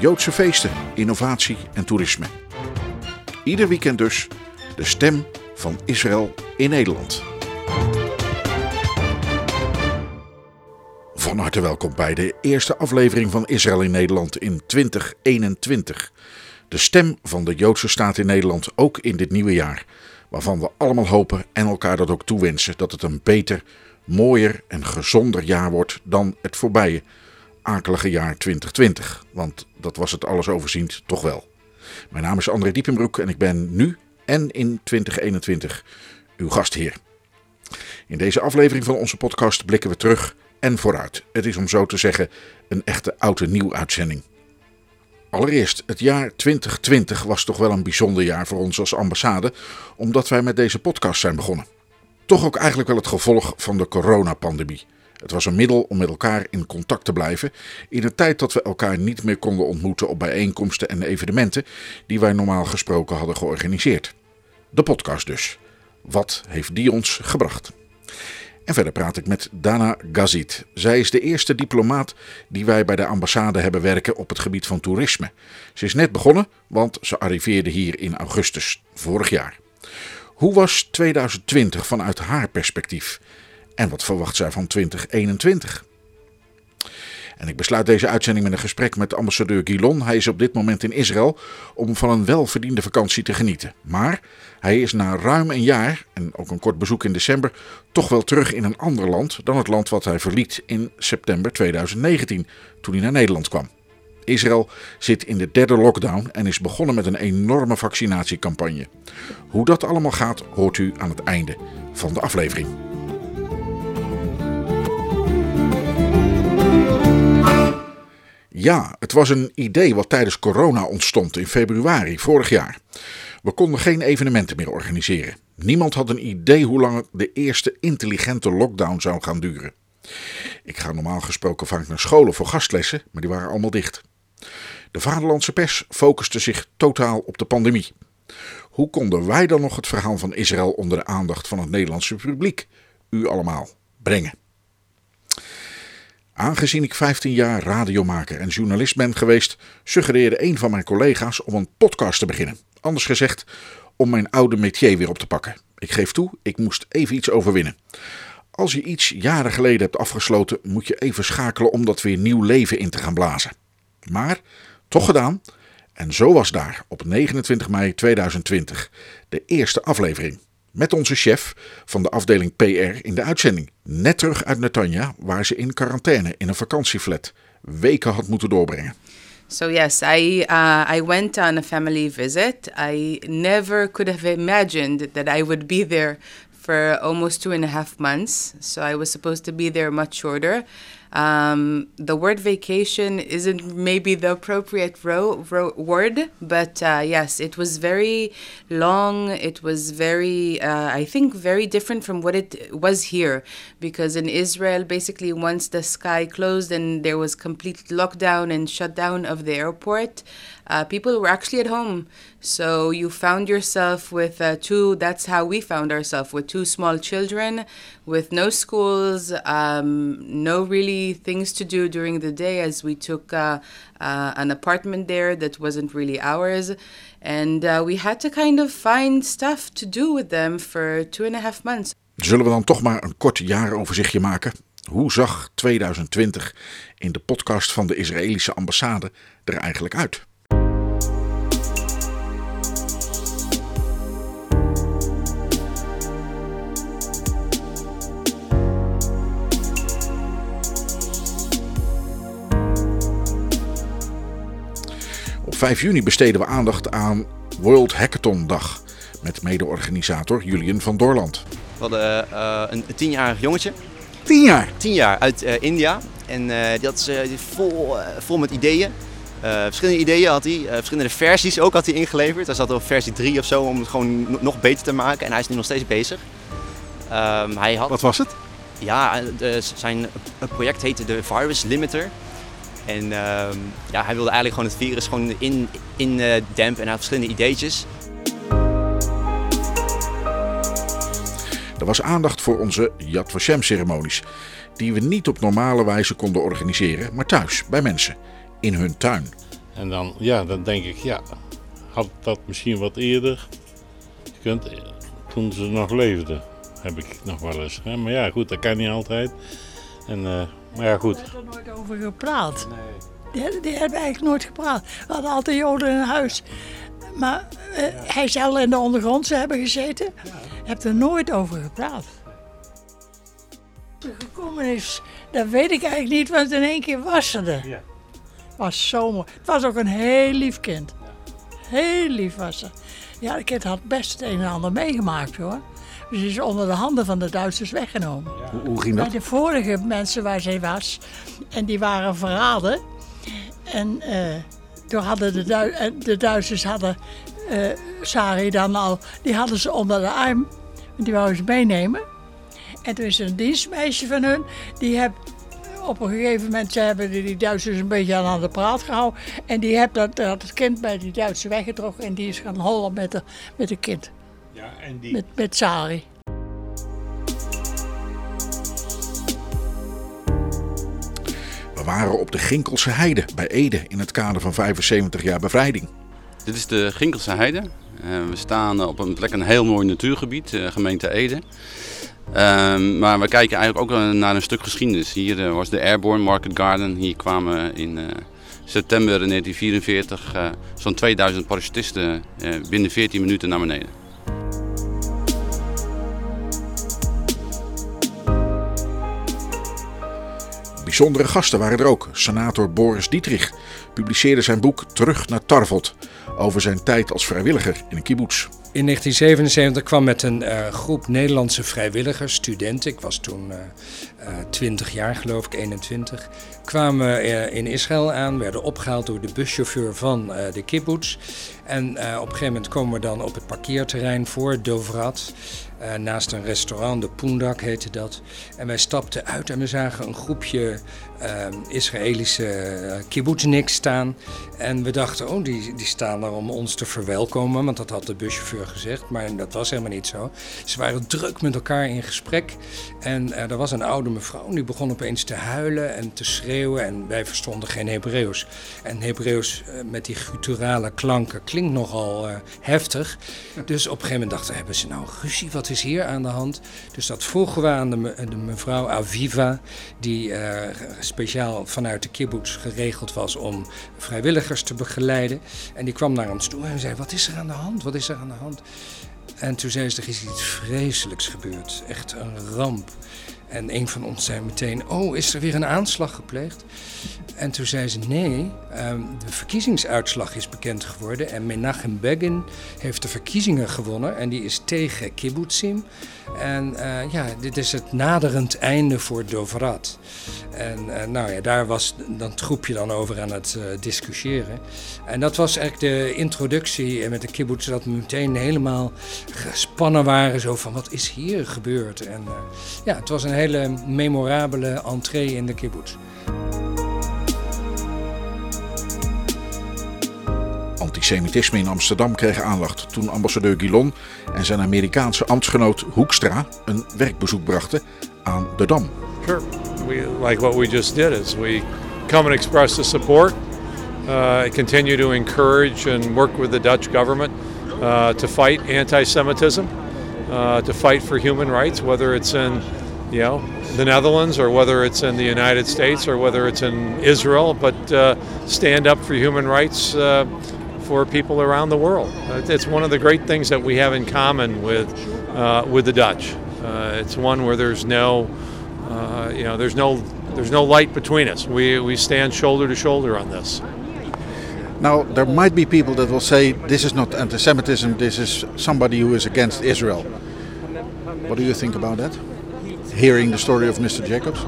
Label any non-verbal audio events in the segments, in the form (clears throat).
Joodse feesten, innovatie en toerisme. Ieder weekend dus de stem van Israël in Nederland. Van harte welkom bij de eerste aflevering van Israël in Nederland in 2021. De stem van de Joodse staat in Nederland ook in dit nieuwe jaar. Waarvan we allemaal hopen en elkaar dat ook toewensen dat het een beter, mooier en gezonder jaar wordt dan het voorbije akelige jaar 2020. Want dat was het alles overziend toch wel. Mijn naam is André Diepenbroek en ik ben nu en in 2021 uw gastheer. In deze aflevering van onze podcast blikken we terug en vooruit. Het is om zo te zeggen een echte oude nieuw uitzending. Allereerst, het jaar 2020 was toch wel een bijzonder jaar voor ons als ambassade, omdat wij met deze podcast zijn begonnen. Toch ook eigenlijk wel het gevolg van de coronapandemie. Het was een middel om met elkaar in contact te blijven in een tijd dat we elkaar niet meer konden ontmoeten op bijeenkomsten en evenementen die wij normaal gesproken hadden georganiseerd. De podcast dus. Wat heeft die ons gebracht? En verder praat ik met Dana Gazit. Zij is de eerste diplomaat die wij bij de ambassade hebben werken op het gebied van toerisme. Ze is net begonnen, want ze arriveerde hier in augustus vorig jaar. Hoe was 2020 vanuit haar perspectief? En wat verwacht zij van 2021? En ik besluit deze uitzending met een gesprek met ambassadeur Gilon. Hij is op dit moment in Israël om van een welverdiende vakantie te genieten. Maar hij is na ruim een jaar, en ook een kort bezoek in december, toch wel terug in een ander land dan het land wat hij verliet in september 2019, toen hij naar Nederland kwam. Israël zit in de derde lockdown en is begonnen met een enorme vaccinatiecampagne. Hoe dat allemaal gaat, hoort u aan het einde van de aflevering. Ja, het was een idee wat tijdens corona ontstond in februari vorig jaar. We konden geen evenementen meer organiseren. Niemand had een idee hoe lang de eerste intelligente lockdown zou gaan duren. Ik ga normaal gesproken vaak naar scholen voor gastlessen, maar die waren allemaal dicht. De vaderlandse pers focuste zich totaal op de pandemie. Hoe konden wij dan nog het verhaal van Israël onder de aandacht van het Nederlandse publiek, u allemaal, brengen? Aangezien ik 15 jaar radiomaker en journalist ben geweest, suggereerde een van mijn collega's om een podcast te beginnen. Anders gezegd, om mijn oude métier weer op te pakken. Ik geef toe, ik moest even iets overwinnen. Als je iets jaren geleden hebt afgesloten, moet je even schakelen om dat weer nieuw leven in te gaan blazen. Maar, toch gedaan. En zo was daar op 29 mei 2020 de eerste aflevering. Met onze chef van de afdeling PR in de uitzending. Net terug uit Netanya, waar ze in quarantaine in een vakantieflat weken had moeten doorbrengen. So yes, I uh, I went on a family visit. I never could have imagined that I would be there for almost two and a half months. So I was supposed to be there much shorter. Um, the word vacation isn't maybe the appropriate ro- ro- word, but uh, yes, it was very long. It was very, uh, I think, very different from what it was here. Because in Israel, basically, once the sky closed and there was complete lockdown and shutdown of the airport, uh, people were actually at home. So you found yourself with uh, two, that's how we found ourselves, with two small children, with no schools, um, no really things to do during the day as we took uh, uh, an apartment there that wasn't really ours. And uh, we had to kind of find stuff to do with them for two and a half months. Zullen we dan toch maar een kort jaaroverzichtje maken? Hoe zag 2020 in de podcast van de Israëlische ambassade er eigenlijk uit? 5 juni besteden we aandacht aan World Hackathon Dag met mede-organisator Julian van Doorland. We hadden eh, een tienjarig jongetje, 10 jaar! tien jaar uit eh, India. En die had, eh, die vol, eh, vol met ideeën. Verschillende ideeën had hij, verschillende versies ook had hij ingeleverd. Hij zat op versie 3 of zo om het gewoon no- nog beter te maken en hij is nu nog steeds bezig. Ehm, hij had, Wat was het? ja, zijn project heette de Virus Limiter. En ehm, ja, hij wilde eigenlijk gewoon het virus gewoon in, in eh, dempen en hij had verschillende ideetjes. Er was aandacht voor onze Yad Vashem ceremonies, die we niet op normale wijze konden organiseren, maar thuis, bij mensen, in hun tuin. En dan, ja, dan denk ik, ja, had dat misschien wat eerder gekund, eh, toen ze nog leefden, heb ik nog wel eens. Hè? Maar ja, goed, dat kan niet altijd. En, eh, maar ja, goed. We hebben er nooit over gepraat. Die, die hebben eigenlijk nooit gepraat. We hadden altijd Joden in huis. Maar eh, hij zal in de ondergrondse hebben gezeten. Heb er nooit over gepraat. Hoe het gekomen is, dat weet ik eigenlijk niet, want in één keer was ze er. Was zo mooi. Het was ook een heel lief kind. Heel lief was ze. Ja, het kind had best het een en ander meegemaakt hoor. Dus is onder de handen van de Duitsers weggenomen Hoe, hoe ging bij dat? de vorige mensen waar zij was. En die waren verraden. En eh, toen hadden de, de Duitsers hadden eh Sari dan al, die hadden ze onder de arm. En die wouden ze meenemen. En toen is er een dienstmeisje van hun, die heb op een gegeven moment ze hebben die Duitsers een beetje aan, de praat gehouden. En die heeft dat, dat het kind bij die Duitsers weggetrokken en die is gaan hollen met, de, met het kind, Ja, en die, met, met Sari. We waren op de Ginkelse Heide bij Ede in het kader van 75 jaar bevrijding. Dit is de Ginkelse Heide. Eh, we staan op een plek, een heel mooi natuurgebied, eh, gemeente Ede. Ehm, maar we kijken eigenlijk ook eh, naar een stuk geschiedenis. Hier eh, was de Airborne Market Garden. Hier kwamen in eh, september 1944 eh, zo'n 2000 parachutisten eh, binnen 14 minuten naar beneden. Bijzondere gasten waren er ook. Senator Boris Dietrich publiceerde zijn boek Terug naar Tarvelt over zijn tijd als vrijwilliger in een kibbutz. In 1977 kwam met een eh, groep Nederlandse vrijwilligers, studenten, ik was toen eh, eh, 20 jaar geloof ik, 21, kwamen we eh, in Israël aan, werden opgehaald door de buschauffeur van eh, de kibbutz. En eh, op een gegeven moment komen we dan op het parkeerterrein voor Dovrat, eh, naast een restaurant, de Poendak heette dat. En wij stapten uit en we zagen een groepje eh, Israëlische eh, kibbutzniks staan. En we dachten, oh, die, die staan er om ons te verwelkomen, want dat had de buschauffeur gezegd. Maar dat was helemaal niet zo. Ze waren druk met elkaar in gesprek. En er was een oude mevrouw, die begon opeens te huilen en te schreeuwen. En wij verstonden geen Hebreeuws. En Hebreeuws met die gutturale klanken klinkt nogal heftig. Dus op een gegeven moment dachten we, hebben ze nou ruzie? Wat is hier aan de hand? Dus dat vroegen we aan de, me- de mevrouw Aviva, die eh, speciaal vanuit de kibbutz geregeld was om vrijwilligers te begeleiden. En die kwam naar ons toe en zei, wat is er aan de hand? Wat is er aan de hand? En toen zei ze, er is iets vreselijks gebeurd. Echt een ramp. En een van ons zei meteen, oh, is er weer een aanslag gepleegd? En toen zei ze, nee, ehm, de verkiezingsuitslag is bekend geworden. En Menachem Begin heeft de verkiezingen gewonnen. En die is tegen kibbutzim. En eh, ja, dit is het naderend einde voor Dovrat. En eh, nou ja, daar was dan het groepje dan over aan het eh, discussiëren. En dat was eigenlijk de introductie met de kibbutz, dat we meteen helemaal gespannen waren. Zo van, wat is hier gebeurd? En ja, het was een hele memorabele entree in de kibbutz. Antisemitisme in Amsterdam kreeg aandacht toen ambassadeur Guillon en zijn Amerikaanse ambtsgenoot Hoekstra een werkbezoek brachten aan de Dam. Sure. We like what we just did is we come and express the support, uh, continue to encourage and work with the Dutch government uh, to fight anti-Semitism, uh, to fight for human rights, whether it's in you know the Netherlands or whether it's in the United States or whether it's in Israel, but uh, stand up for human rights. Uh, for people around the world, it's one of the great things that we have in common with uh, with the Dutch. Uh, it's one where there's no uh, you know, there's no there's no light between us. We we stand shoulder to shoulder on this. Now, there might be people that will say this is not anti Semitism, this is somebody who is against Israel. What do you think about that? Hearing the story of Mr. Jacobs?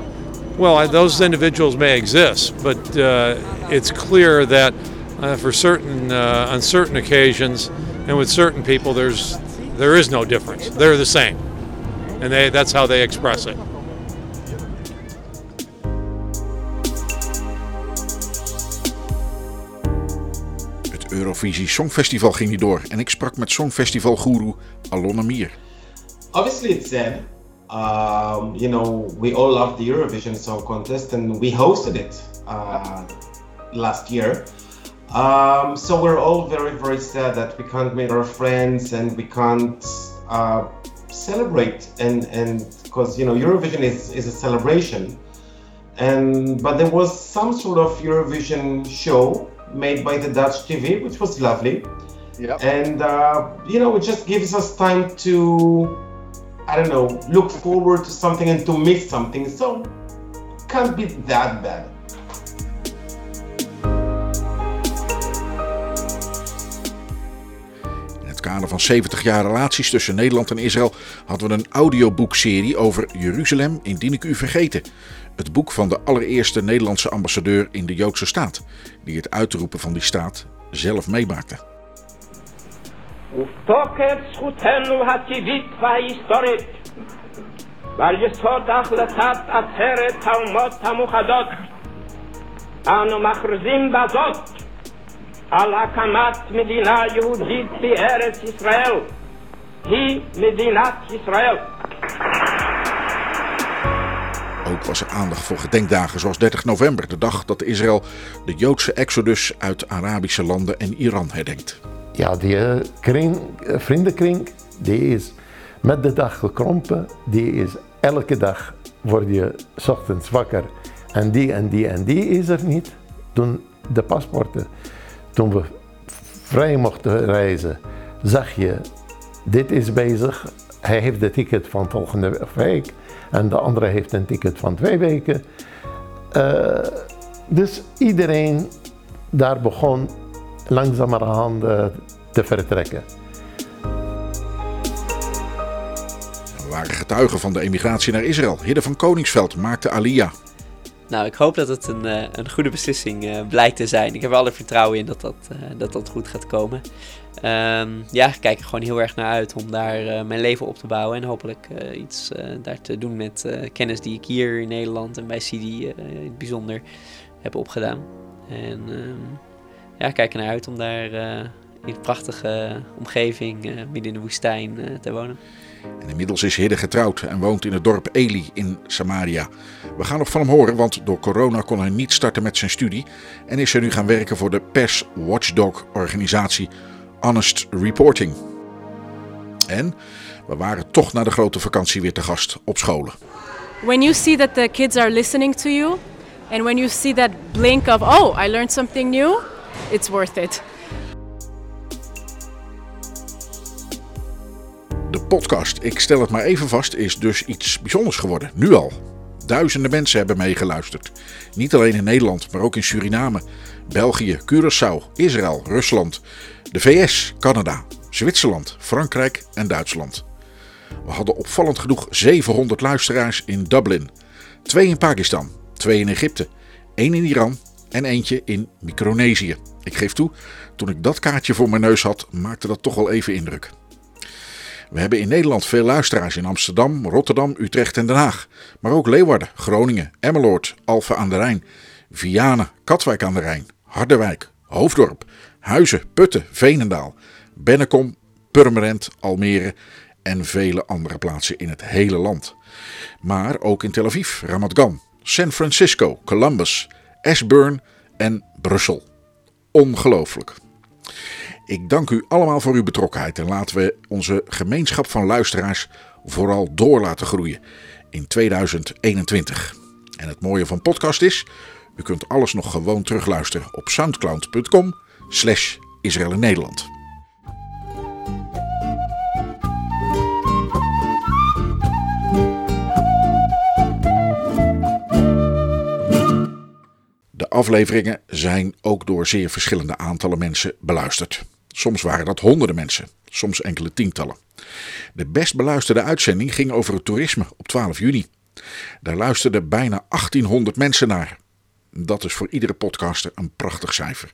Well, I- those individuals may exist, but uh, it's clear that uh, for certain uh, on certain occasions and with certain people, there's there is no difference. They're the same, and they, that's how they express it. Het Eurovisie Songfestival ging niet door en ik sprak met Songfestivalgoeroe Alonna Mier. obviously it's sad. Um, you know, we all love the Eurovision Song Contest, and we hosted it uh, last year. Um, so we're all very, very sad that we can't meet our friends and we can't uh, celebrate. And and because you know, Eurovision is is a celebration. And but there was some sort of Eurovision show made by the Dutch TV, which was lovely. Yeah. And uh, you know, it just gives us time to, I don't know, look forward to something and to miss something. So can't be that bad. Kader van 70 jaar relaties tussen Nederland en Israël hadden we een audioboekserie over Jeruzalem indien ik u vergeten. Het boek van de allereerste Nederlandse ambassadeur in de Joodse staat, die het uitroepen van die staat zelf meemaakte. ובתוקף זכותנו הטבעית וההיסטורית ועל יסוד החלטת עצרת האומות המאוחדות אנו מכריזים בזאת על הקמת מדינה יהודית בארץ ישראל היא מדינת ישראל Ook was er aandacht voor gedenkdagen zoals 30 november, de dag dat Israël de Joodse exodus uit Arabische landen en Iran herdenkt. Ja, die eh, kring, eh, vriendenkring, die is met de dag gekrompen. Die is elke dag word je ochtends wakker. En die en die en die is er niet. Toen de paspoorten, toen we vrij mochten reizen, zag je, dit is bezig. Hij heeft de ticket van volgende week. En de andere heeft een ticket van twee weken. Eh, dus iedereen daar begon langzamerhand te vertrekken. We waren getuigen van de emigratie naar Israël. Hidde van Koningsveld maakte Aliyah. Nou, ik hoop dat het een, eh, een goede beslissing eh, blijkt te zijn. Ik heb er alle vertrouwen in dat dat, eh, dat, dat goed gaat komen. Ehm, ja, ik kijk er gewoon heel erg naar uit om daar eh, mijn leven op te bouwen. En hopelijk eh, iets eh, daar te doen met eh, kennis die ik hier in Nederland en bij eh, in het bijzonder heb opgedaan. En ehm, ja, ik kijk er naar uit om daar eh, in een prachtige omgeving eh, midden in de woestijn eh, te wonen. En inmiddels is Hidde getrouwd en woont in het dorp Eli in Samaria. We gaan nog van hem horen, want door corona kon hij niet starten met zijn studie. En is hij nu gaan werken voor de pers watchdog organisatie Honest Reporting. En we waren toch na de grote vakantie weer te gast op scholen. when you see that the kids are listening to you and when you see that blink of oh i learned something new it's worth it De podcast, ik stel het maar even vast, is dus iets bijzonders geworden. Nu al. Duizenden mensen hebben meegeluisterd. Niet alleen in Nederland, maar ook in Suriname, België, Curaçao, Israël, Rusland, de VS, Canada, Zwitserland, Frankrijk en Duitsland. We hadden opvallend genoeg 700 luisteraars in Dublin, twee in Pakistan, twee in Egypte, één in Iran en eentje in Micronesië. Ik geef toe, toen ik dat kaartje voor mijn neus had, maakte dat toch wel even indruk. We hebben in Nederland veel luisteraars in Amsterdam, Rotterdam, Utrecht en Den Haag. Maar ook Leeuwarden, Groningen, Emmeloord, Alphen aan de Rijn, Vianen, Katwijk aan de Rijn, Harderwijk, Hoofddorp, Huizen, Putten, Veenendaal, Bennekom, Purmerend, Almere en vele andere plaatsen in het hele land. Maar ook in Tel Aviv, Ramat Gan, San Francisco, Columbus, Ashburn en Brussel. Ongelooflijk. Ik dank u allemaal voor uw betrokkenheid en laten we onze gemeenschap van luisteraars vooral door laten groeien in 2021. En het mooie van podcast is, u kunt alles nog gewoon terugluisteren op soundcloud.com slash Israël Nederland. Afleveringen zijn ook door zeer verschillende aantallen mensen beluisterd. Soms waren dat honderden mensen, soms enkele tientallen. De best beluisterde uitzending ging over het toerisme op 12 juni. Daar luisterden bijna 1800 mensen naar. Dat is voor iedere podcaster een prachtig cijfer.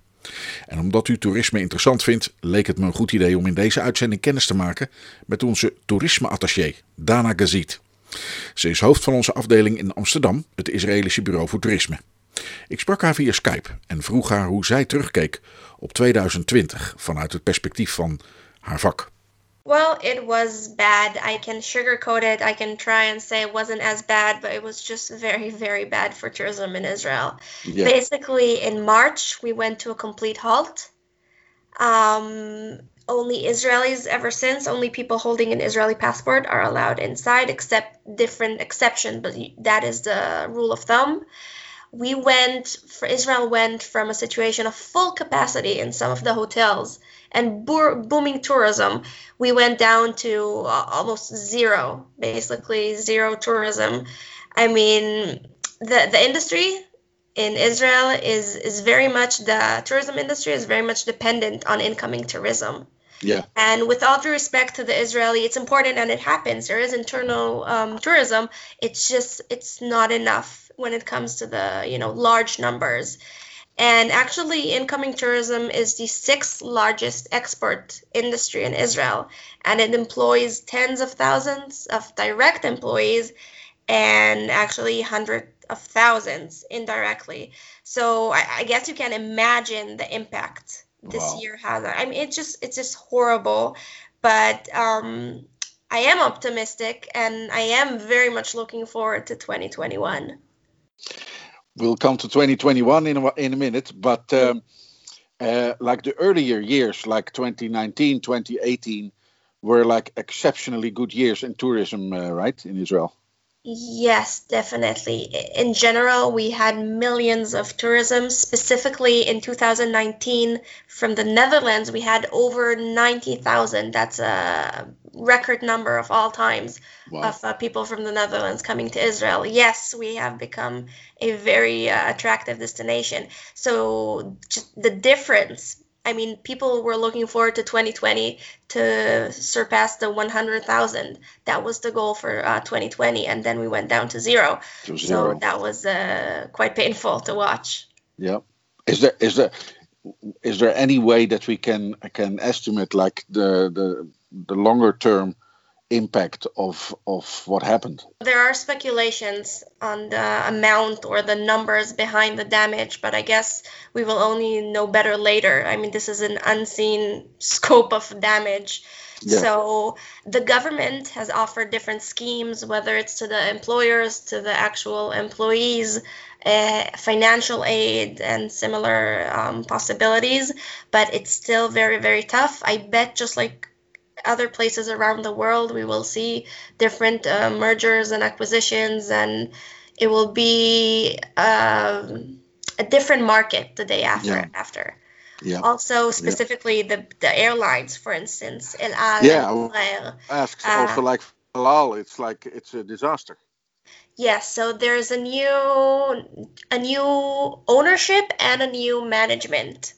En omdat u toerisme interessant vindt, leek het me een goed idee om in deze uitzending kennis te maken met onze toerisme-attaché, Dana Gazit. Ze is hoofd van onze afdeling in Amsterdam, het Israëlische Bureau voor Toerisme. Ik sprak haar via Skype en vroeg haar hoe zij terugkeek op 2020 vanuit het perspectief van haar vak. Well, it was bad. I can sugarcoat it. I can try and say it wasn't as bad, but it was just very, very bad for tourism in Israel. Yeah. Basically, in March, we went to a complete halt. Um, only Israelis ever since, only people holding an Israeli passport are allowed inside, except different exception, but that is the rule of thumb. We went, for Israel went from a situation of full capacity in some of the hotels and bo- booming tourism, we went down to uh, almost zero, basically zero tourism. I mean, the the industry in Israel is is very much the tourism industry is very much dependent on incoming tourism. Yeah. And with all due respect to the Israeli, it's important and it happens. There is internal um, tourism. It's just it's not enough when it comes to the you know large numbers. And actually, incoming tourism is the sixth largest export industry in Israel, and it employs tens of thousands of direct employees and actually hundreds of thousands indirectly. So I, I guess you can imagine the impact this Wow. year has. I mean, it's just it's just horrible, but um, I am optimistic, and I am very much looking forward to 2021. We'll come to 2021 in a, in a minute, but um, uh, like the earlier years, like 2019, 2018, were like exceptionally good years in tourism, uh, right, in Israel? Yes, definitely. In general, we had millions of tourism. Specifically in 2019, from the Netherlands, we had over 90,000. That's a record number of all times Wow. of uh, people from the Netherlands coming to Israel. Yes, we have become a very uh, attractive destination. So just the difference. I mean, people were looking forward to 2020 to surpass the 100,000. That was the goal for uh, 2020, and then we went down to zero. To zero. So that was uh, quite painful to watch. Yeah. Is there is there is there any way that we can can estimate like the the the longer term impact of of what happened? There are speculations on the amount or the numbers behind the damage, but I guess we will only know better later. I mean, this is an unseen (laughs) scope of damage. Yeah. So the government has offered different schemes, whether it's to the employers, to the actual employees, uh, financial aid, and similar um, possibilities. But it's still very, very tough. I bet just like other places around the world, we will see different uh, mergers and acquisitions, and it will be um, a different market the day after. Yeah. After. Yeah. Also, specifically the the airlines, for instance, El Al, Yeah, I Asked Uh, also like halal, it's like it's a disaster. Yes, so there's a new a new ownership and a new management.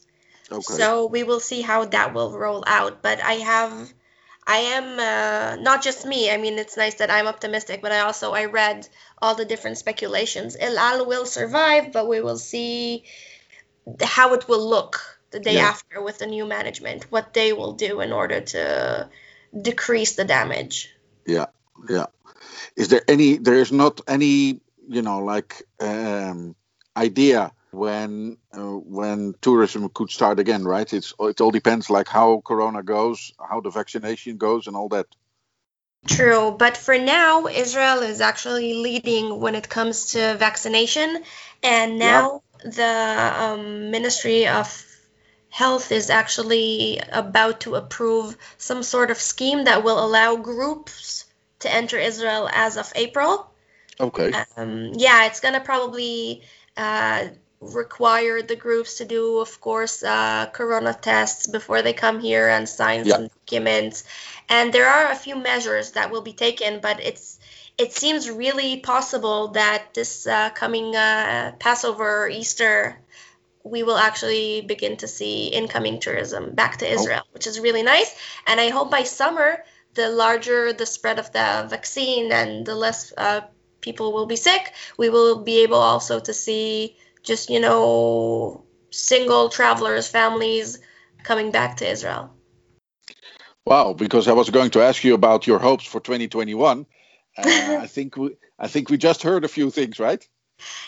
Okay. So we will see how that will roll out. But I have, I am uh, not just me. I mean, it's nice that I'm optimistic, but I also I read all the different speculations. El Al will survive, but we will see how it will look the day Yeah. after with the new management. What they will do in order to decrease the damage. Yeah, yeah. Is there any? There is not any, you know, like um, idea when uh, when tourism could start again, right? It's it all depends like how Corona goes, how the vaccination goes, and all that. True, but for now, Israel is actually leading when it comes to vaccination, and now the um, Ministry of Health is actually about to approve some sort of scheme that will allow groups to enter Israel as of April. Okay. Um, yeah, it's gonna probably uh, require the groups to do, of course, uh, corona tests before they come here and sign Yeah. some documents. And there are a few measures that will be taken, but it's it seems really possible that this uh, coming uh, Passover, Easter, we will actually begin to see incoming tourism back to Israel, which is really nice. And I hope by summer, the larger the spread of the vaccine and the less uh, people will be sick, we will be able also to see just, you know, single travelers, families coming back to Israel. Wow, because I was going to ask you about your hopes for 2021. Uh, (laughs) I think we, I think we just heard a few things, right?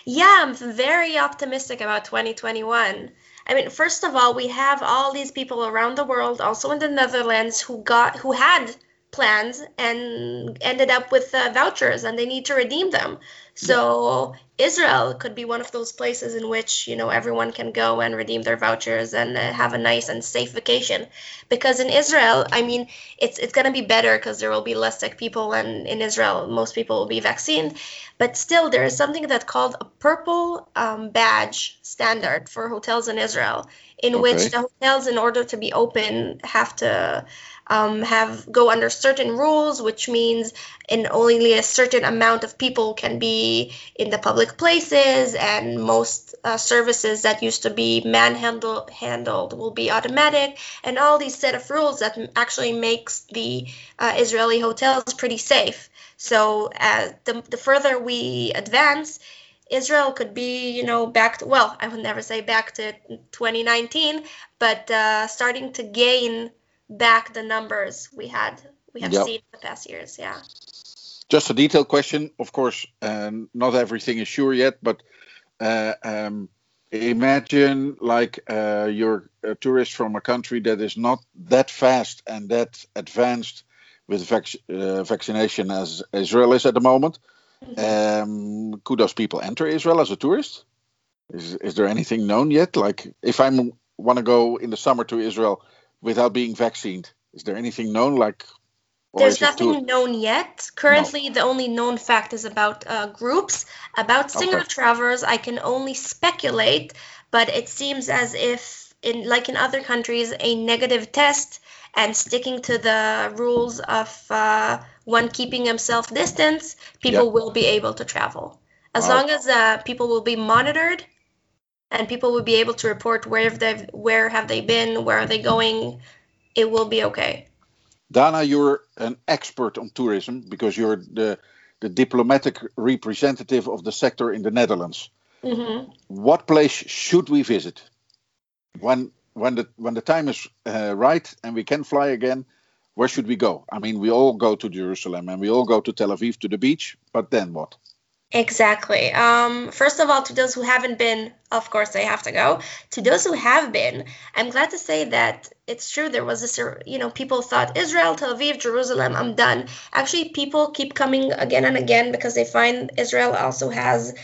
Yeah, I'm very optimistic about 2021. I mean, first of all, we have all these people around the world, also in the Netherlands, who got who had plans and ended up with uh, vouchers and they need to redeem them. So Israel could be one of those places in which you know everyone can go and redeem their vouchers and uh, have a nice and safe vacation. Because in Israel, I mean, it's it's gonna be better because there will be less sick people, and in Israel, most people will be vaccinated. But still, there is something that's called a purple um, badge standard for hotels in Israel, in Okay. which the hotels, in order to be open, have to um, have go under certain rules, which means in only a certain amount of people can be in the public places, and most uh, services that used to be manhandled handled will be automatic, and all these set of rules that actually makes the uh, Israeli hotels pretty safe. So uh, the the further we advance, Israel could be, you know, back to, well, I would never say back to 2019, but uh, starting to gain back the numbers we had, we have Yep. seen in the past years. Yeah. Just a detailed question. Of course, um, not everything is sure yet, but uh, um, imagine like uh, you're a tourist from a country that is not that fast and that advanced with vac- uh, vaccination as Israel is at the moment. Um, could those people enter Israel as a tourist? Is, is there anything known yet? Like, if I want to go in the summer to Israel without being vaccinated, is there anything known? Like, There's nothing too- known yet. Currently, the only known fact is about uh, groups. About single Okay. travelers, I can only speculate, but it seems as if, in like in other countries, a negative test and sticking to the rules of uh, one keeping himself distance, people Yeah. will be able to travel. As Wow. long as uh, people will be monitored and people will be able to report where have they where have they been, where are they going, it will be okay. Dana, you're an expert on tourism because you're the the diplomatic representative of the sector in the Netherlands. hmm What place should we visit when when the when the time is uh, right and we can fly again? Where should we go? I mean, we all go to Jerusalem and we all go to Tel Aviv to the beach, but then what? Exactly. Um, first of all, to those who haven't been, of course, they have to go. To those who have been, I'm glad to say that it's true. There was this, you know, people thought Israel, Tel Aviv, Jerusalem, I'm done. Actually, people keep coming again and again because they find Israel also has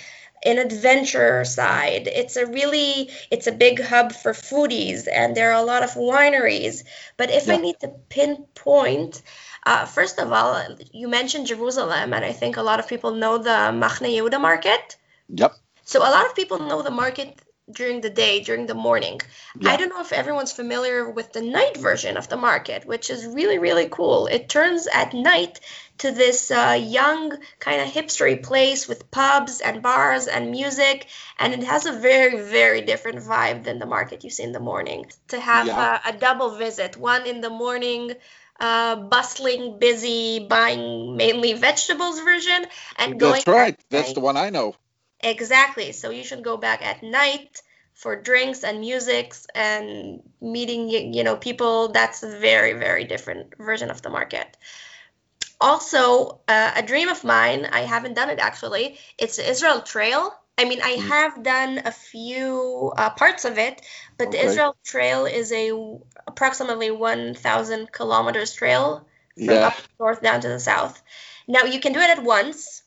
an adventure side. It's a really, it's a big hub for foodies, and there are a lot of wineries. But if I need to pinpoint, uh, first of all, you mentioned Jerusalem, and I think a lot of people know the Machne Yehuda market. Yep. So a lot of people know the market during the day, during the morning. I don't know if everyone's familiar with the night version of the market, which is really, really cool. It turns at night to this uh, young, kind of hipstery place with pubs and bars and music, and it has a very, very different vibe than the market you see in the morning. To have Yeah. uh, a double visit, one in the morning, uh, bustling, busy, buying mainly vegetables version, and going That's right. at That's the one I know. Exactly. So you should go back at night for drinks and musics and meeting you know people. That's a very very different version of the market. Also, uh, a dream of mine. I haven't done it actually. It's the Israel Trail. I mean, I have done a few uh, parts of it, but the Israel Trail is a approximately 1,000 kilometers trail from Yeah. up north down to the south. Now you can do it at once,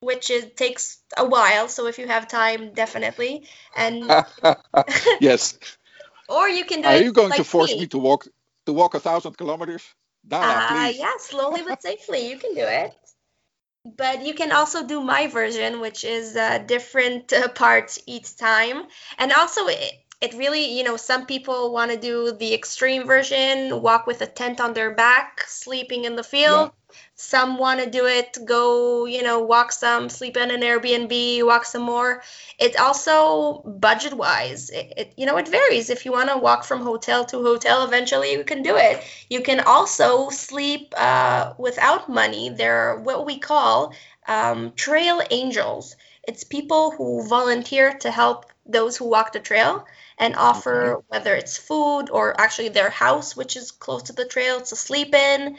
which is, takes a while. So if you have time, definitely, and (laughs) yes. (laughs) or you can do Are you going to force me. me to walk to walk a thousand kilometers? Dana, Uh, please. yeah, slowly but (laughs) safely. You can do it. But you can also do my version, which is uh, different uh, parts each time. And also, it, it really, you know, some people want to do the extreme version, walk with a tent on their back, sleeping in the field. Some want to do it, go, you know, walk some, sleep in an Airbnb, walk some more. It's also budget wise. It, it, you know, it varies. If you want to walk from hotel to hotel, eventually you can do it. You can also sleep uh, without money. There are what we call um, trail angels. It's people who volunteer to help those who walk the trail and offer whether it's food or actually their house, which is close to the trail, to sleep in.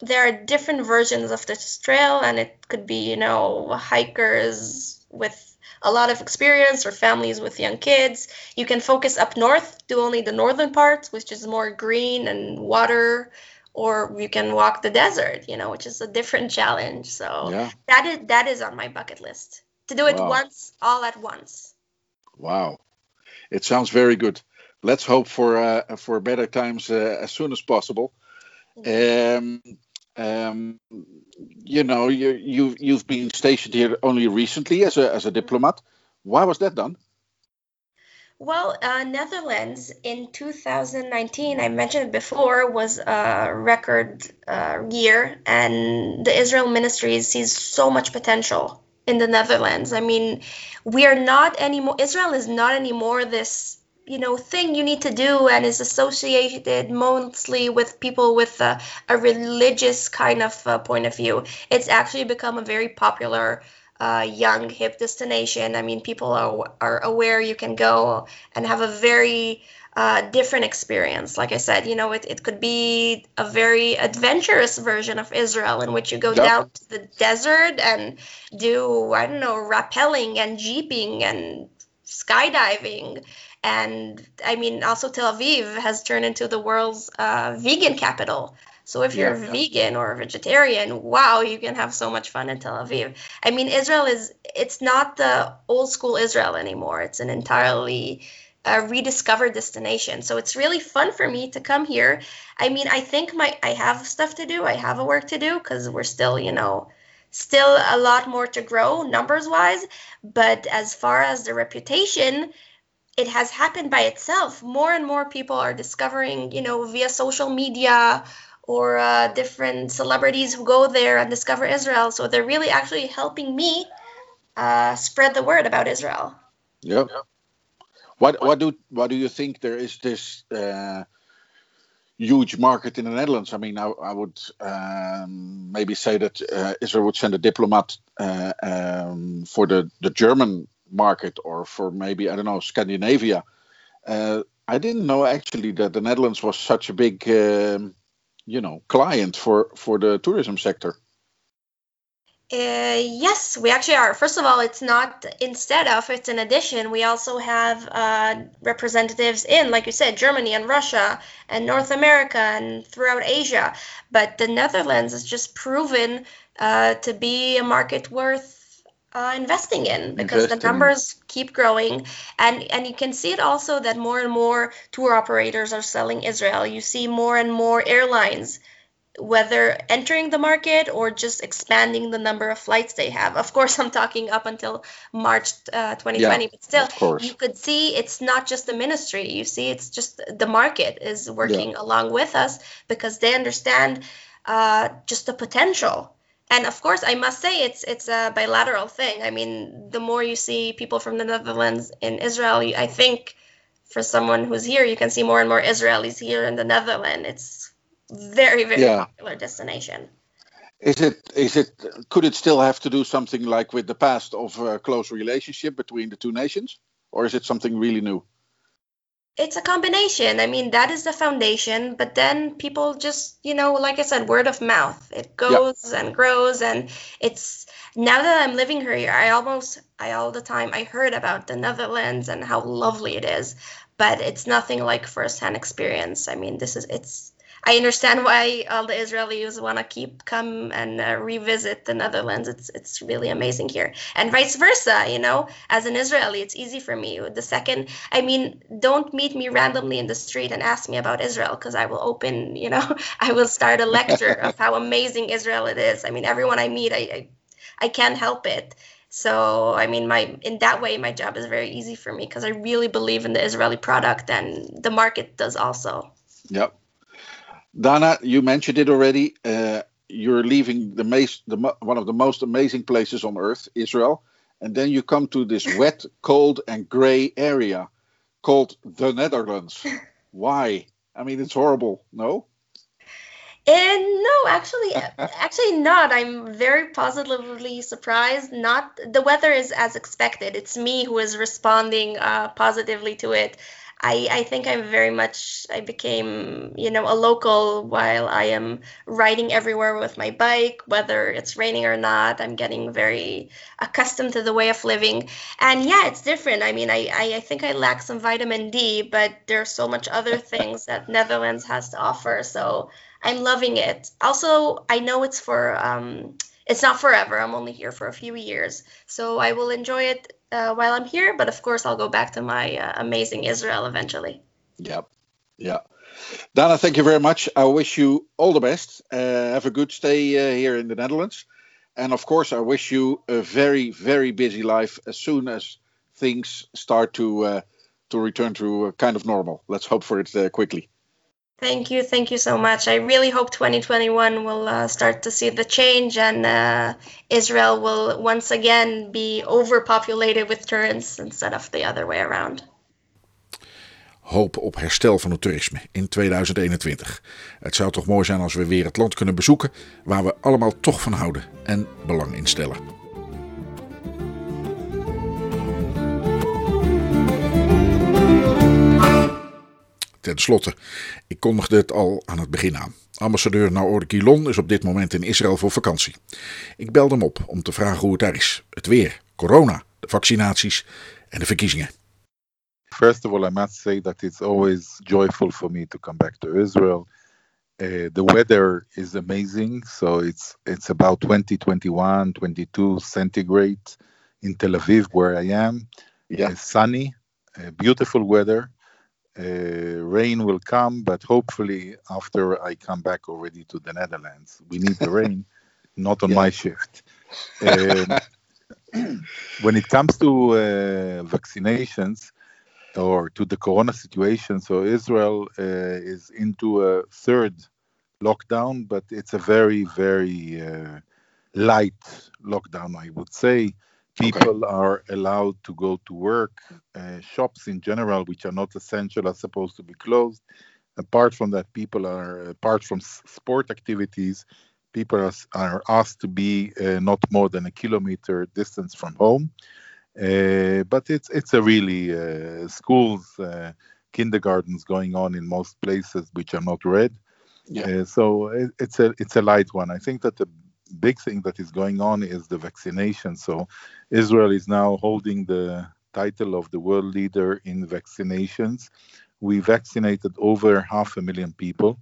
There are different versions of this trail, and it could be, you know, hikers with a lot of experience or families with young kids. You can focus up north, do only the northern parts, which is more green and water, or you can walk the desert, you know, which is a different challenge. So Yeah. that is that is on my bucket list to do it Wow. once, all at once. Wow, it sounds very good. Let's hope for uh, for better times uh, as soon as possible. Um, um, you know, you you you've been stationed here only recently as a as a diplomat. Why was that done? Well, uh, Netherlands in 2019, I mentioned before, was a record uh, year, and the Israel ministry sees so much potential in the Netherlands. I mean, we are not anymore, Israel is not anymore this, you know, thing you need to do and is associated mostly with people with a, a religious kind of uh, point of view. It's actually become a very popular uh, young hip destination. I mean, people are, are aware you can go and have a very uh, different experience. Like I said, you know, it, it could be a very adventurous version of Israel in which you go Yep. down to the desert and do, I don't know, rappelling and jeeping and skydiving. And I mean, also Tel Aviv has turned into the world's uh, vegan capital. So if you're Yeah. vegan or vegetarian, wow, you can have so much fun in Tel Aviv. I mean, Israel is it's not the old school Israel anymore. It's an entirely uh, rediscovered destination. So it's really fun for me to come here. I mean, I think my I have stuff to do. I have a work to do because we're still, you know, still a lot more to grow numbers wise. But as far as the reputation, it has happened by itself. More and more people are discovering, you know, via social media or uh, different celebrities who go there and discover Israel. So they're really actually helping me uh, spread the word about Israel. Yep. What what do what do you think there is this uh, huge market in the Netherlands? I mean, I, I would um, maybe say that uh, Israel would send a diplomat uh, um, for the the German market or for maybe I don't know Scandinavia. Uh, I didn't know actually that the Netherlands was such a big um, you know client for for the tourism sector. Uh, yes, we actually are. First of all, it's not instead of, it's an addition. We also have uh, representatives in, like you said, Germany and Russia and North America and throughout Asia. But the Netherlands has just proven uh, to be a market worth uh, investing in because Investing the numbers keep growing. And, and you can see it also that more and more tour operators are selling Israel. You see more and more airlines whether entering the market or just expanding the number of flights they have. Of course, I'm talking up until March uh, 2020, Yeah, but still, you could see it's not just the ministry. You see, it's just the market is working along with us because they understand uh, just the potential. And of course, I must say it's it's a bilateral thing. I mean, the more you see people from the Netherlands in Israel, I think for someone who's here, you can see more and more Israelis here in the Netherlands. It's very very Yeah. popular destination. Is it is it could it still have to do something like with the past of a close relationship between the two nations, or is it something really new? It's a combination. I mean, that is the foundation, but then people just, you know, like I said, word of mouth. It goes and grows and it's now that I'm living here, I almost I all the time I heard about the Netherlands and how lovely it is, but it's nothing like first-hand experience. I mean, this is it's I understand why all the Israelis want to keep come and uh, revisit the Netherlands. It's it's really amazing here, and vice versa. You know, as an Israeli, it's easy for me. The second, I mean, don't meet me randomly in the street and ask me about Israel because I will open. You know, (laughs) I will start a lecture of how amazing Israel it is. I mean, everyone I meet, I I, I can't help it. So I mean, my in that way, my job is very easy for me because I really believe in the Israeli product, and the market does also. Yep. Dana, you mentioned it already. Uh, you're leaving the, mas- the one of the most amazing places on earth, Israel, and then you come to this wet, (laughs) cold, and gray area called the Netherlands. (laughs) Why? I mean, it's horrible. No. And no, actually, (laughs) actually not. I'm very positively surprised. Not the weather is as expected. It's me who is responding uh, positively to it. I, I think I'm very much I became you know a local while I am riding everywhere with my bike whether it's raining or not. I'm getting very accustomed to the way of living. And yeah it's different. I mean I, I, I think I lack some vitamin D but there's so much other (laughs) things that Netherlands has to offer. So I'm loving it. Also, I know it's for um, it's not forever. I'm only here for a few years, so I will enjoy it uh, while I'm here. But of course, I'll go back to my uh, amazing Israel eventually. Yep. Yeah. Dana, thank you very much. I wish you all the best. Uh, have a good stay uh, here in the Netherlands. And of course, I wish you a very, very busy life as soon as things start to uh, to return to kind of normal. Let's hope for it uh, quickly. Thank you, thank you so much. I really hope 2021 will uh, start to see the change and uh, Israel will once again be overpopulated with tourists instead of the other way around. Hoop op herstel van het toerisme in 2021. Het zou toch mooi zijn als we weer het land kunnen bezoeken waar we allemaal toch van houden en belang in stellen. Ten slotte, ik kondigde het al aan het begin aan. Ambassadeur Naor Gilon is op dit moment in Israël voor vakantie. Ik belde hem op om te vragen hoe het daar is. Het weer, corona, de vaccinaties en de verkiezingen. First of all, I must say that it's always joyful for me to come back to Israel. Uh, the weather is amazing. So it's it's about 20, 21, 22 centigrade in Tel Aviv, where I am. Yeah. It's sunny, uh, beautiful weather. Uh, rain will come, but hopefully after I come back already to the Netherlands. We need the rain, (laughs) not on yeah. my shift. Um, (laughs) when it comes to uh, vaccinations or to the corona situation, so Israel uh, is into a third lockdown, but it's a very, very uh, light lockdown, I would say people okay. are allowed to go to work. Uh, shops in general, which are not essential, are supposed to be closed. Apart from that, people are apart from sport activities. People are, are asked to be uh, not more than a kilometer distance from home. Uh, but it's it's a really uh, schools, uh, kindergartens going on in most places which are not red. Yeah. Uh, so it, it's a it's a light one. I think that the big thing that is going on is the vaccination. So Israel is now holding the title of the world leader in vaccinations. We vaccinated over half a million people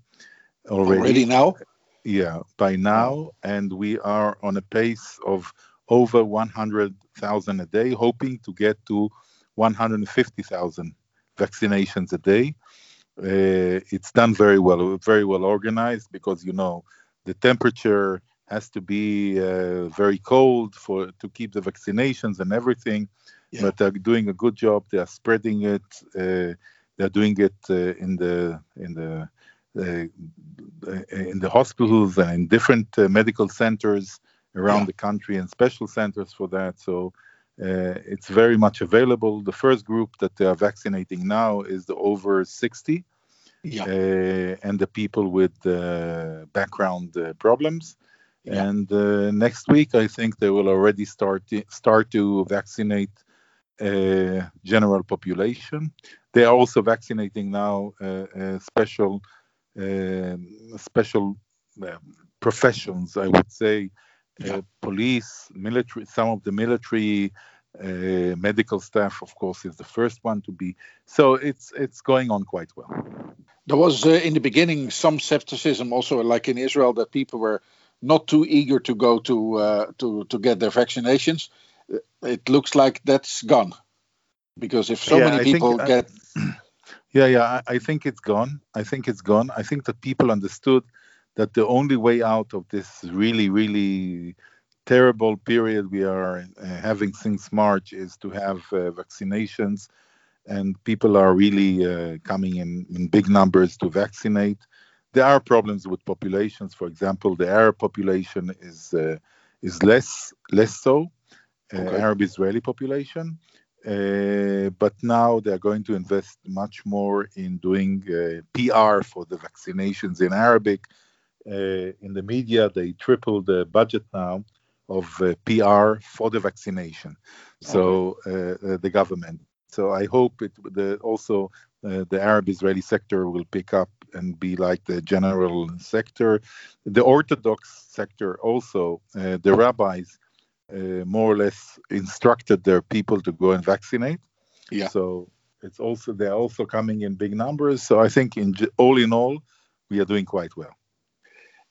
already. Already now? Yeah, by now, and we are on a pace of over 100,000 a day, hoping to get to 150,000 vaccinations a day. Uh, it's done very well, very well organized because you know the temperature has to be uh, very cold for to keep the vaccinations and everything. Yeah. But they're doing a good job. They are spreading it. Uh, they're doing it uh, in the in the uh, in the hospitals and in different uh, medical centers around yeah. the country and special centers for that. So uh, it's very much available. The first group that they are vaccinating now is the over 60 yeah. and the people with background problems. Yeah. And uh, next week, I think they will already start to, start to vaccinate uh, general population. They are also vaccinating now uh, uh special um, special professions, I would say, uh, yeah. police, military. Some of the military uh, medical staff, of course, is the first one to be. So it's it's going on quite well. There was uh, in the beginning some skepticism, also like in Israel, that people were not too eager to go to uh, to to get their vaccinations. It looks like that's gone because if so yeah, many people think, get. I, (clears throat) yeah, yeah, I, I think it's gone. I think it's gone. I think that people understood that the only way out of this really, really terrible period we are uh, having since March is to have uh, vaccinations, and people are really uh, coming in in big numbers to vaccinate. There are problems with populations. For example, the Arab population is uh, is less less so, uh, okay. Arab Israeli population. Uh, but now they are going to invest much more in doing uh, PR for the vaccinations in Arabic. uh, in the media they tripled the budget now of uh, PR for the vaccination. So uh, uh, the government. So I hope it the, also uh, the Arab-Israeli sector will pick up and be like the general sector. The Orthodox sector also, uh, the rabbis uh, more or less instructed their people to go and vaccinate. Yeah. So it's also they're also coming in big numbers. So I think in all in all, we are doing quite well.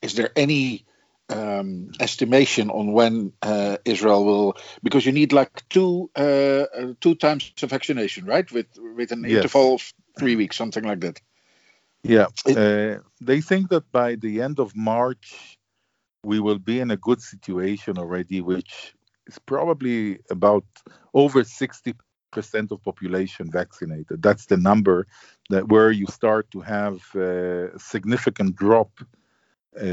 Is there any um, estimation on when uh, Israel will? Because you need like two uh, uh, two times of vaccination, right? With with an Yes. interval of three weeks, something like that. Yeah, uh, they think that by the end of March, we will be in a good situation already, which is probably about over 60% of population vaccinated. That's the number that where you start to have uh, a significant drop uh,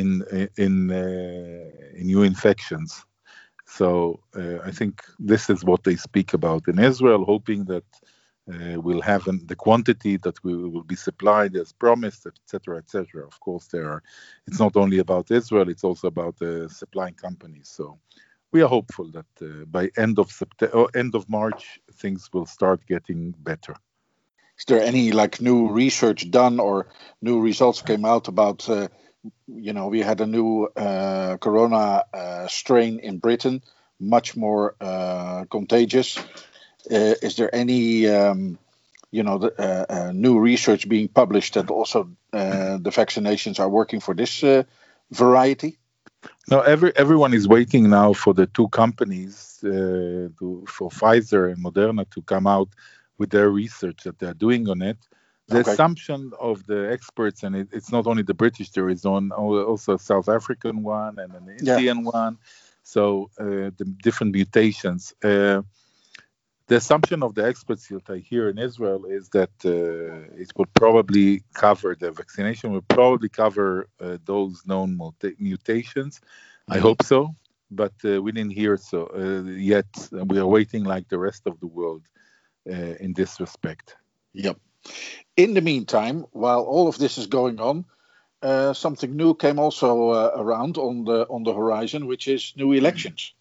in in uh, in new infections. So uh, I think this is what they speak about in Israel, hoping that uh, we'll have the quantity that we will be supplied as promised, etc., etc. Of course, there are. It's not only about Israel; it's also about the supplying companies. So we are hopeful that uh, by end of September, end of March, things will start getting better. Is there any like new research done or new results came out about? Uh, you know, we had a new uh, corona uh, strain in Britain, much more contagious. Uh, is there any, um, you know, the, uh, uh, new research being published that also uh, the vaccinations are working for this uh, variety? No, every everyone is waiting now for the two companies, uh, to, for Pfizer and Moderna, to come out with their research that they're doing on it. The Okay. assumption of the experts, and it, it's not only the British, there is on also a South African one and an Yeah. Indian one. So uh, the different mutations. Uh, the assumption of the experts that I hear in Israel is that uh, it will probably cover the vaccination will probably cover uh, those known muta- mutations. I Mhm. hope so, but uh, we didn't hear so uh, yet. We are waiting like the rest of the world uh, in this respect. Yep. In the meantime, while all of this is going on, uh, something new came also uh, around on the on the horizon, which is new elections.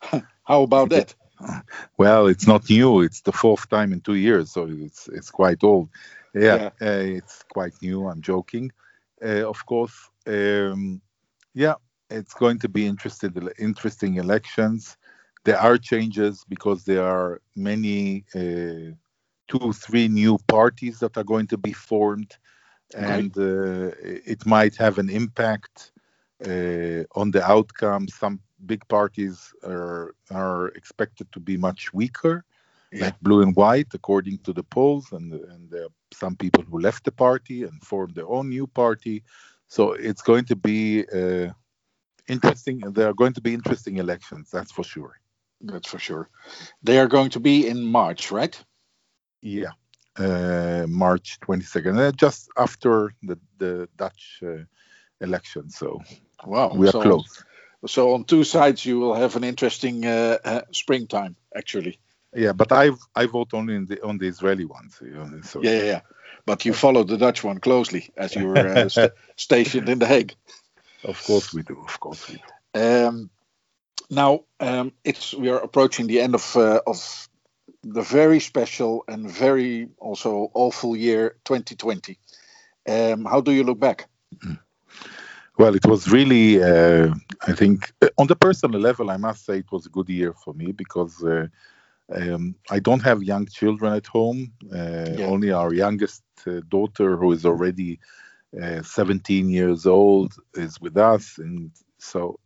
(laughs) How about (laughs) that? (laughs) Well, it's not new. It's the fourth time in two years, so it's it's quite old. Yeah, Uh, it's quite new. I'm joking. Uh, of course, um, yeah, it's going to be interesting interesting elections. There are changes because there are many uh, two, three new parties that are going to be formed, and uh, it might have an impact uh, on the outcome. Some big parties are are expected to be much weaker, like blue and white, according to the polls, and and there are some people who left the party and formed their own new party. So it's going to be uh, interesting. There are going to be interesting elections, that's for sure. That's for sure. They are going to be in March, right? Yeah, uh, March 22nd, uh, just after the the Dutch uh, election. So Wow. we are so, close. So on two sides, you will have an interesting uh, uh, springtime, actually. Yeah, but I I vote only in the on the Israeli ones. you know, So Yeah, yeah, yeah. But you follow the Dutch one closely as you were uh, sta- (laughs) stationed in The Hague. Of course we do. Of course we do. Um, now um, it's we are approaching the end of uh, of the very special and very also awful year 2020. Um, how do you look back? Well, it was really, uh, I think, uh, on the personal level, I must say it was a good year for me because uh, um, I don't have young children at home. Uh, Only our youngest uh, daughter, who is already uh, 17 years old, is with us. And so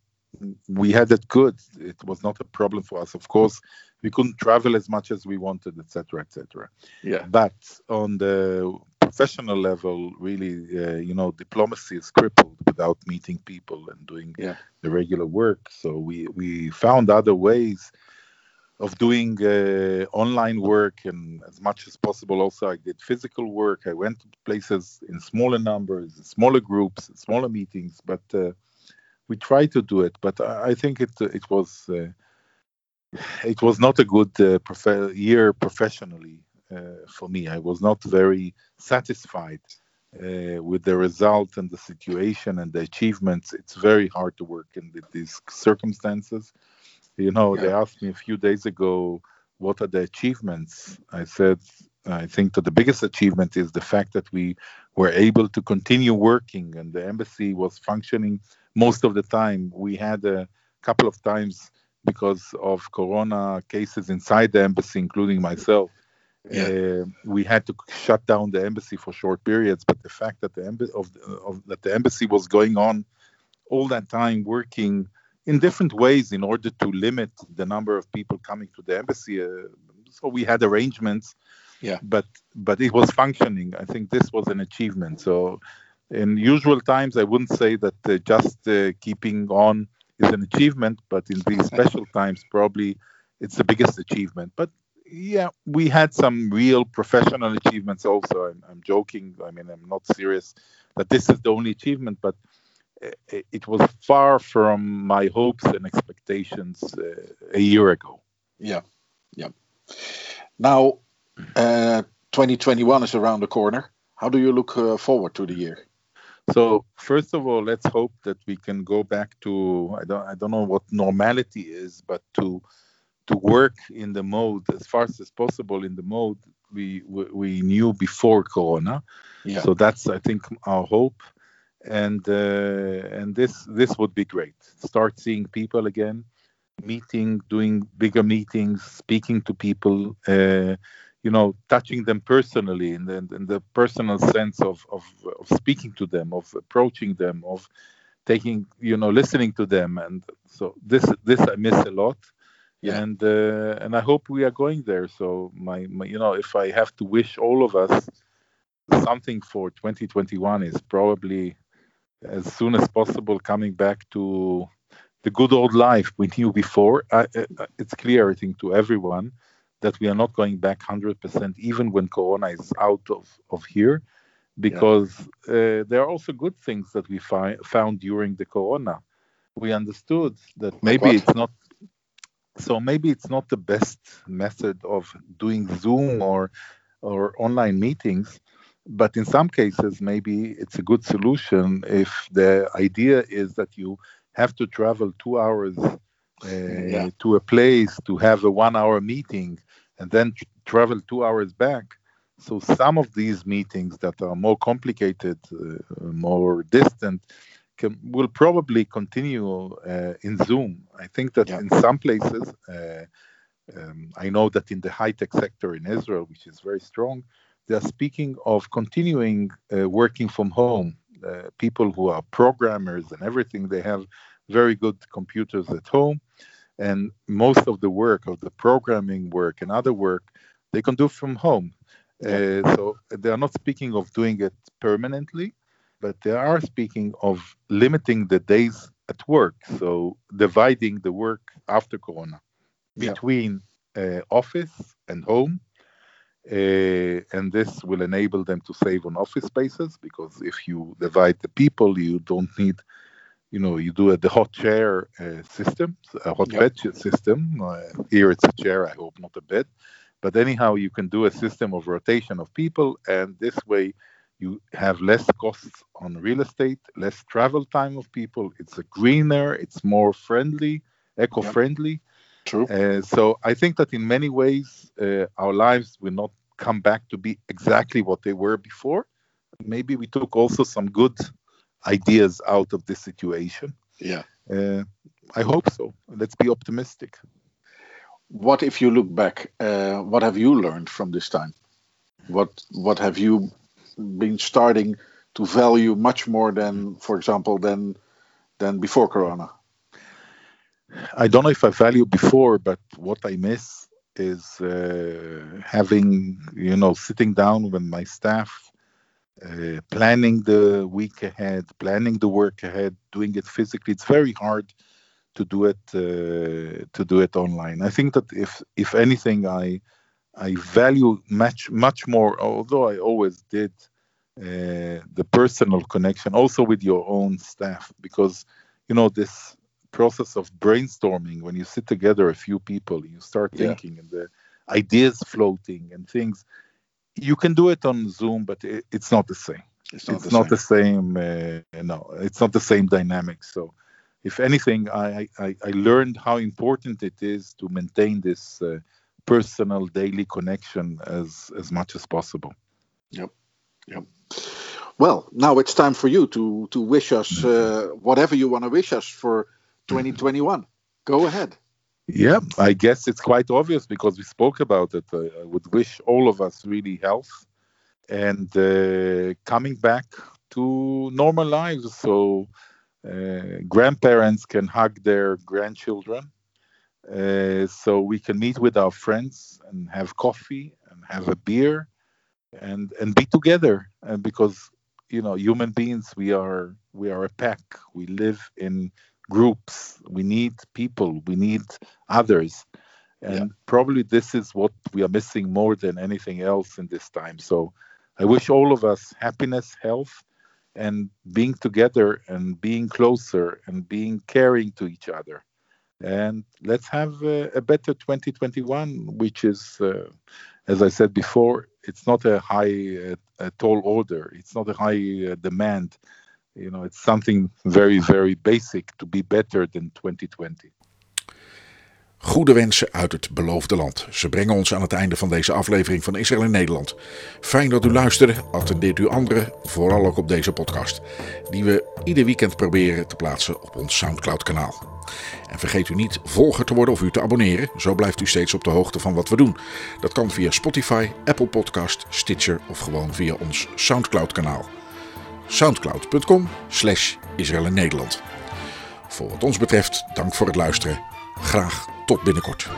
we had it good. It was not a problem for us. Of course, we couldn't travel as much as we wanted, etc., etc. Yeah. But on the professional level, really, uh, you know, diplomacy is crippled without meeting people and doing the regular work. So we we found other ways of doing uh, online work, and as much as possible, also I did physical work. I went to places in smaller numbers, in smaller groups, in smaller meetings, but uh, we tried to do it. But I, I think it it was. Uh, it was not a good uh, prof- year professionally uh, for me. I was not very satisfied uh, with the result and the situation and the achievements, it's very hard to work in these circumstances. You know, yeah. they asked me a few days ago, what are the achievements? I said, I think that the biggest achievement is the fact that we were able to continue working and the embassy was functioning most of the time. We had a couple of times because of corona cases inside the embassy, including myself. Yeah. Uh, we had to shut down the embassy for short periods, but the fact that the, emb- of, of, that the embassy was going on all that time working in different ways in order to limit the number of people coming to the embassy. Uh, so we had arrangements, yeah. But but it was functioning. I think this was an achievement. So in usual times, I wouldn't say that uh, just uh, keeping on is an achievement, but in these special times, probably it's the biggest achievement. But yeah, we had some real professional achievements also. I'm, I'm, joking. I mean, I'm not serious that this is the only achievement, but it, it was far from my hopes and expectations uh, a year ago. Yeah, yeah. Now, uh, 2021 is around the corner. How do you look uh, forward to the year? So first of all, let's hope that we can go back to I don't I don't know what normality is, but to to work in the mode as fast as possible in the mode we we, we knew before Corona. Yeah. So that's I think our hope, and uh, and this this would be great. Start seeing people again, meeting, doing bigger meetings, speaking to people. Uh, you know, touching them personally in the, in the personal sense of, of, of speaking to them, of approaching them, of taking, you know, listening to them. And so this this I miss a lot. Yeah. And uh, and I hope we are going there. So my, my you know if I have to wish all of us something for 2021 is probably as soon as possible coming back to the good old life we knew before. I, I, it's clear, I think, to everyone that we are not going back 100% even when corona is out of, of here because yeah. uh, there are also good things that we fi- found during the corona we understood that maybe it's not so maybe it's not the best method of doing zoom or or online meetings but in some cases maybe it's a good solution if the idea is that you have to travel two hours uh, yeah. to a place to have a one hour meeting and then travel two hours back. So some of these meetings that are more complicated, uh, more distant, can, will probably continue uh, in Zoom. I think that yeah. in some places, uh, um, I know that in the high tech sector in Israel, which is very strong, they are speaking of continuing uh, working from home. Uh, people who are programmers and everything, they have very good computers at home and most of the work of the programming work and other work they can do from home. Uh, so they are not speaking of doing it permanently but they are speaking of limiting the days at work. So dividing the work after corona between uh, office and home uh, and this will enable them to save on office spaces because if you divide the people you don't need you know, you do a, the hot chair uh, system, a hot yep. bed system. Uh, here it's a chair, I hope not a bed. But anyhow, you can do a system of rotation of people, and this way you have less costs on real estate, less travel time of people. It's a greener, it's more friendly, eco-friendly. Yep. True. Uh, so I think that in many ways, uh, our lives will not come back to be exactly what they were before. Maybe we took also some good ideas out of this situation. Yeah. Uh, I hope so. Let's be optimistic. What if you look back? Uh, what have you learned from this time? What What have you been starting to value much more than, for example, than than before Corona? I don't know if I value before, but what I miss is uh, having, you know, sitting down with my staff uh, planning the week ahead, planning the work ahead, doing it physically. It's very hard to do it uh, to do it online. I think that if if anything, I I value much much more. Although I always did uh, the personal connection, also with your own staff, because you know this process of brainstorming when you sit together a few people you start thinking yeah. and the ideas floating and things you can do it on Zoom, but it, it's not the same. It's not, it's the, not same. the same. Uh, no, it's not the same dynamic. So, if anything, I, I, I learned how important it is to maintain this uh, personal daily connection as as much as possible. Yep. Yep. Well, now it's time for you to to wish us uh, whatever you want to wish us for 2021. Go ahead. Yeah, I guess it's quite obvious because we spoke about it. Uh, I would wish all of us really health and uh, coming back to normal lives so uh, grandparents can hug their grandchildren uh, so we can meet with our friends and have coffee and have a beer and and be together and because you know human beings we are we are a pack we live in groups. We need people. We need others. And yeah. probably this is what we are missing more than anything else in this time. So i wish all of us happiness health and being together and being closer and being caring to each other. And let's have a, a better 2021 which is uh, as i said before it's not a high a tall order. It's not a high uh, demand you know it's something very very basic to be better than 2020 Goede wensen uit het beloofde land. Ze brengen ons aan het einde van deze aflevering van Israël in Nederland. Fijn dat u luisterde. Attendeert u anderen, vooral ook op deze podcast, die we ieder weekend proberen te plaatsen op ons Soundcloud-kanaal. En vergeet u niet volger te worden of u te abonneren. Zo blijft u steeds op de hoogte van wat we doen. Dat kan via Spotify, Apple Podcast, Stitcher of gewoon via ons Soundcloud-kanaal. Soundcloud.com slash Israël in Nederland. Voor wat ons betreft, dank voor het luisteren. Graag tot binnenkort.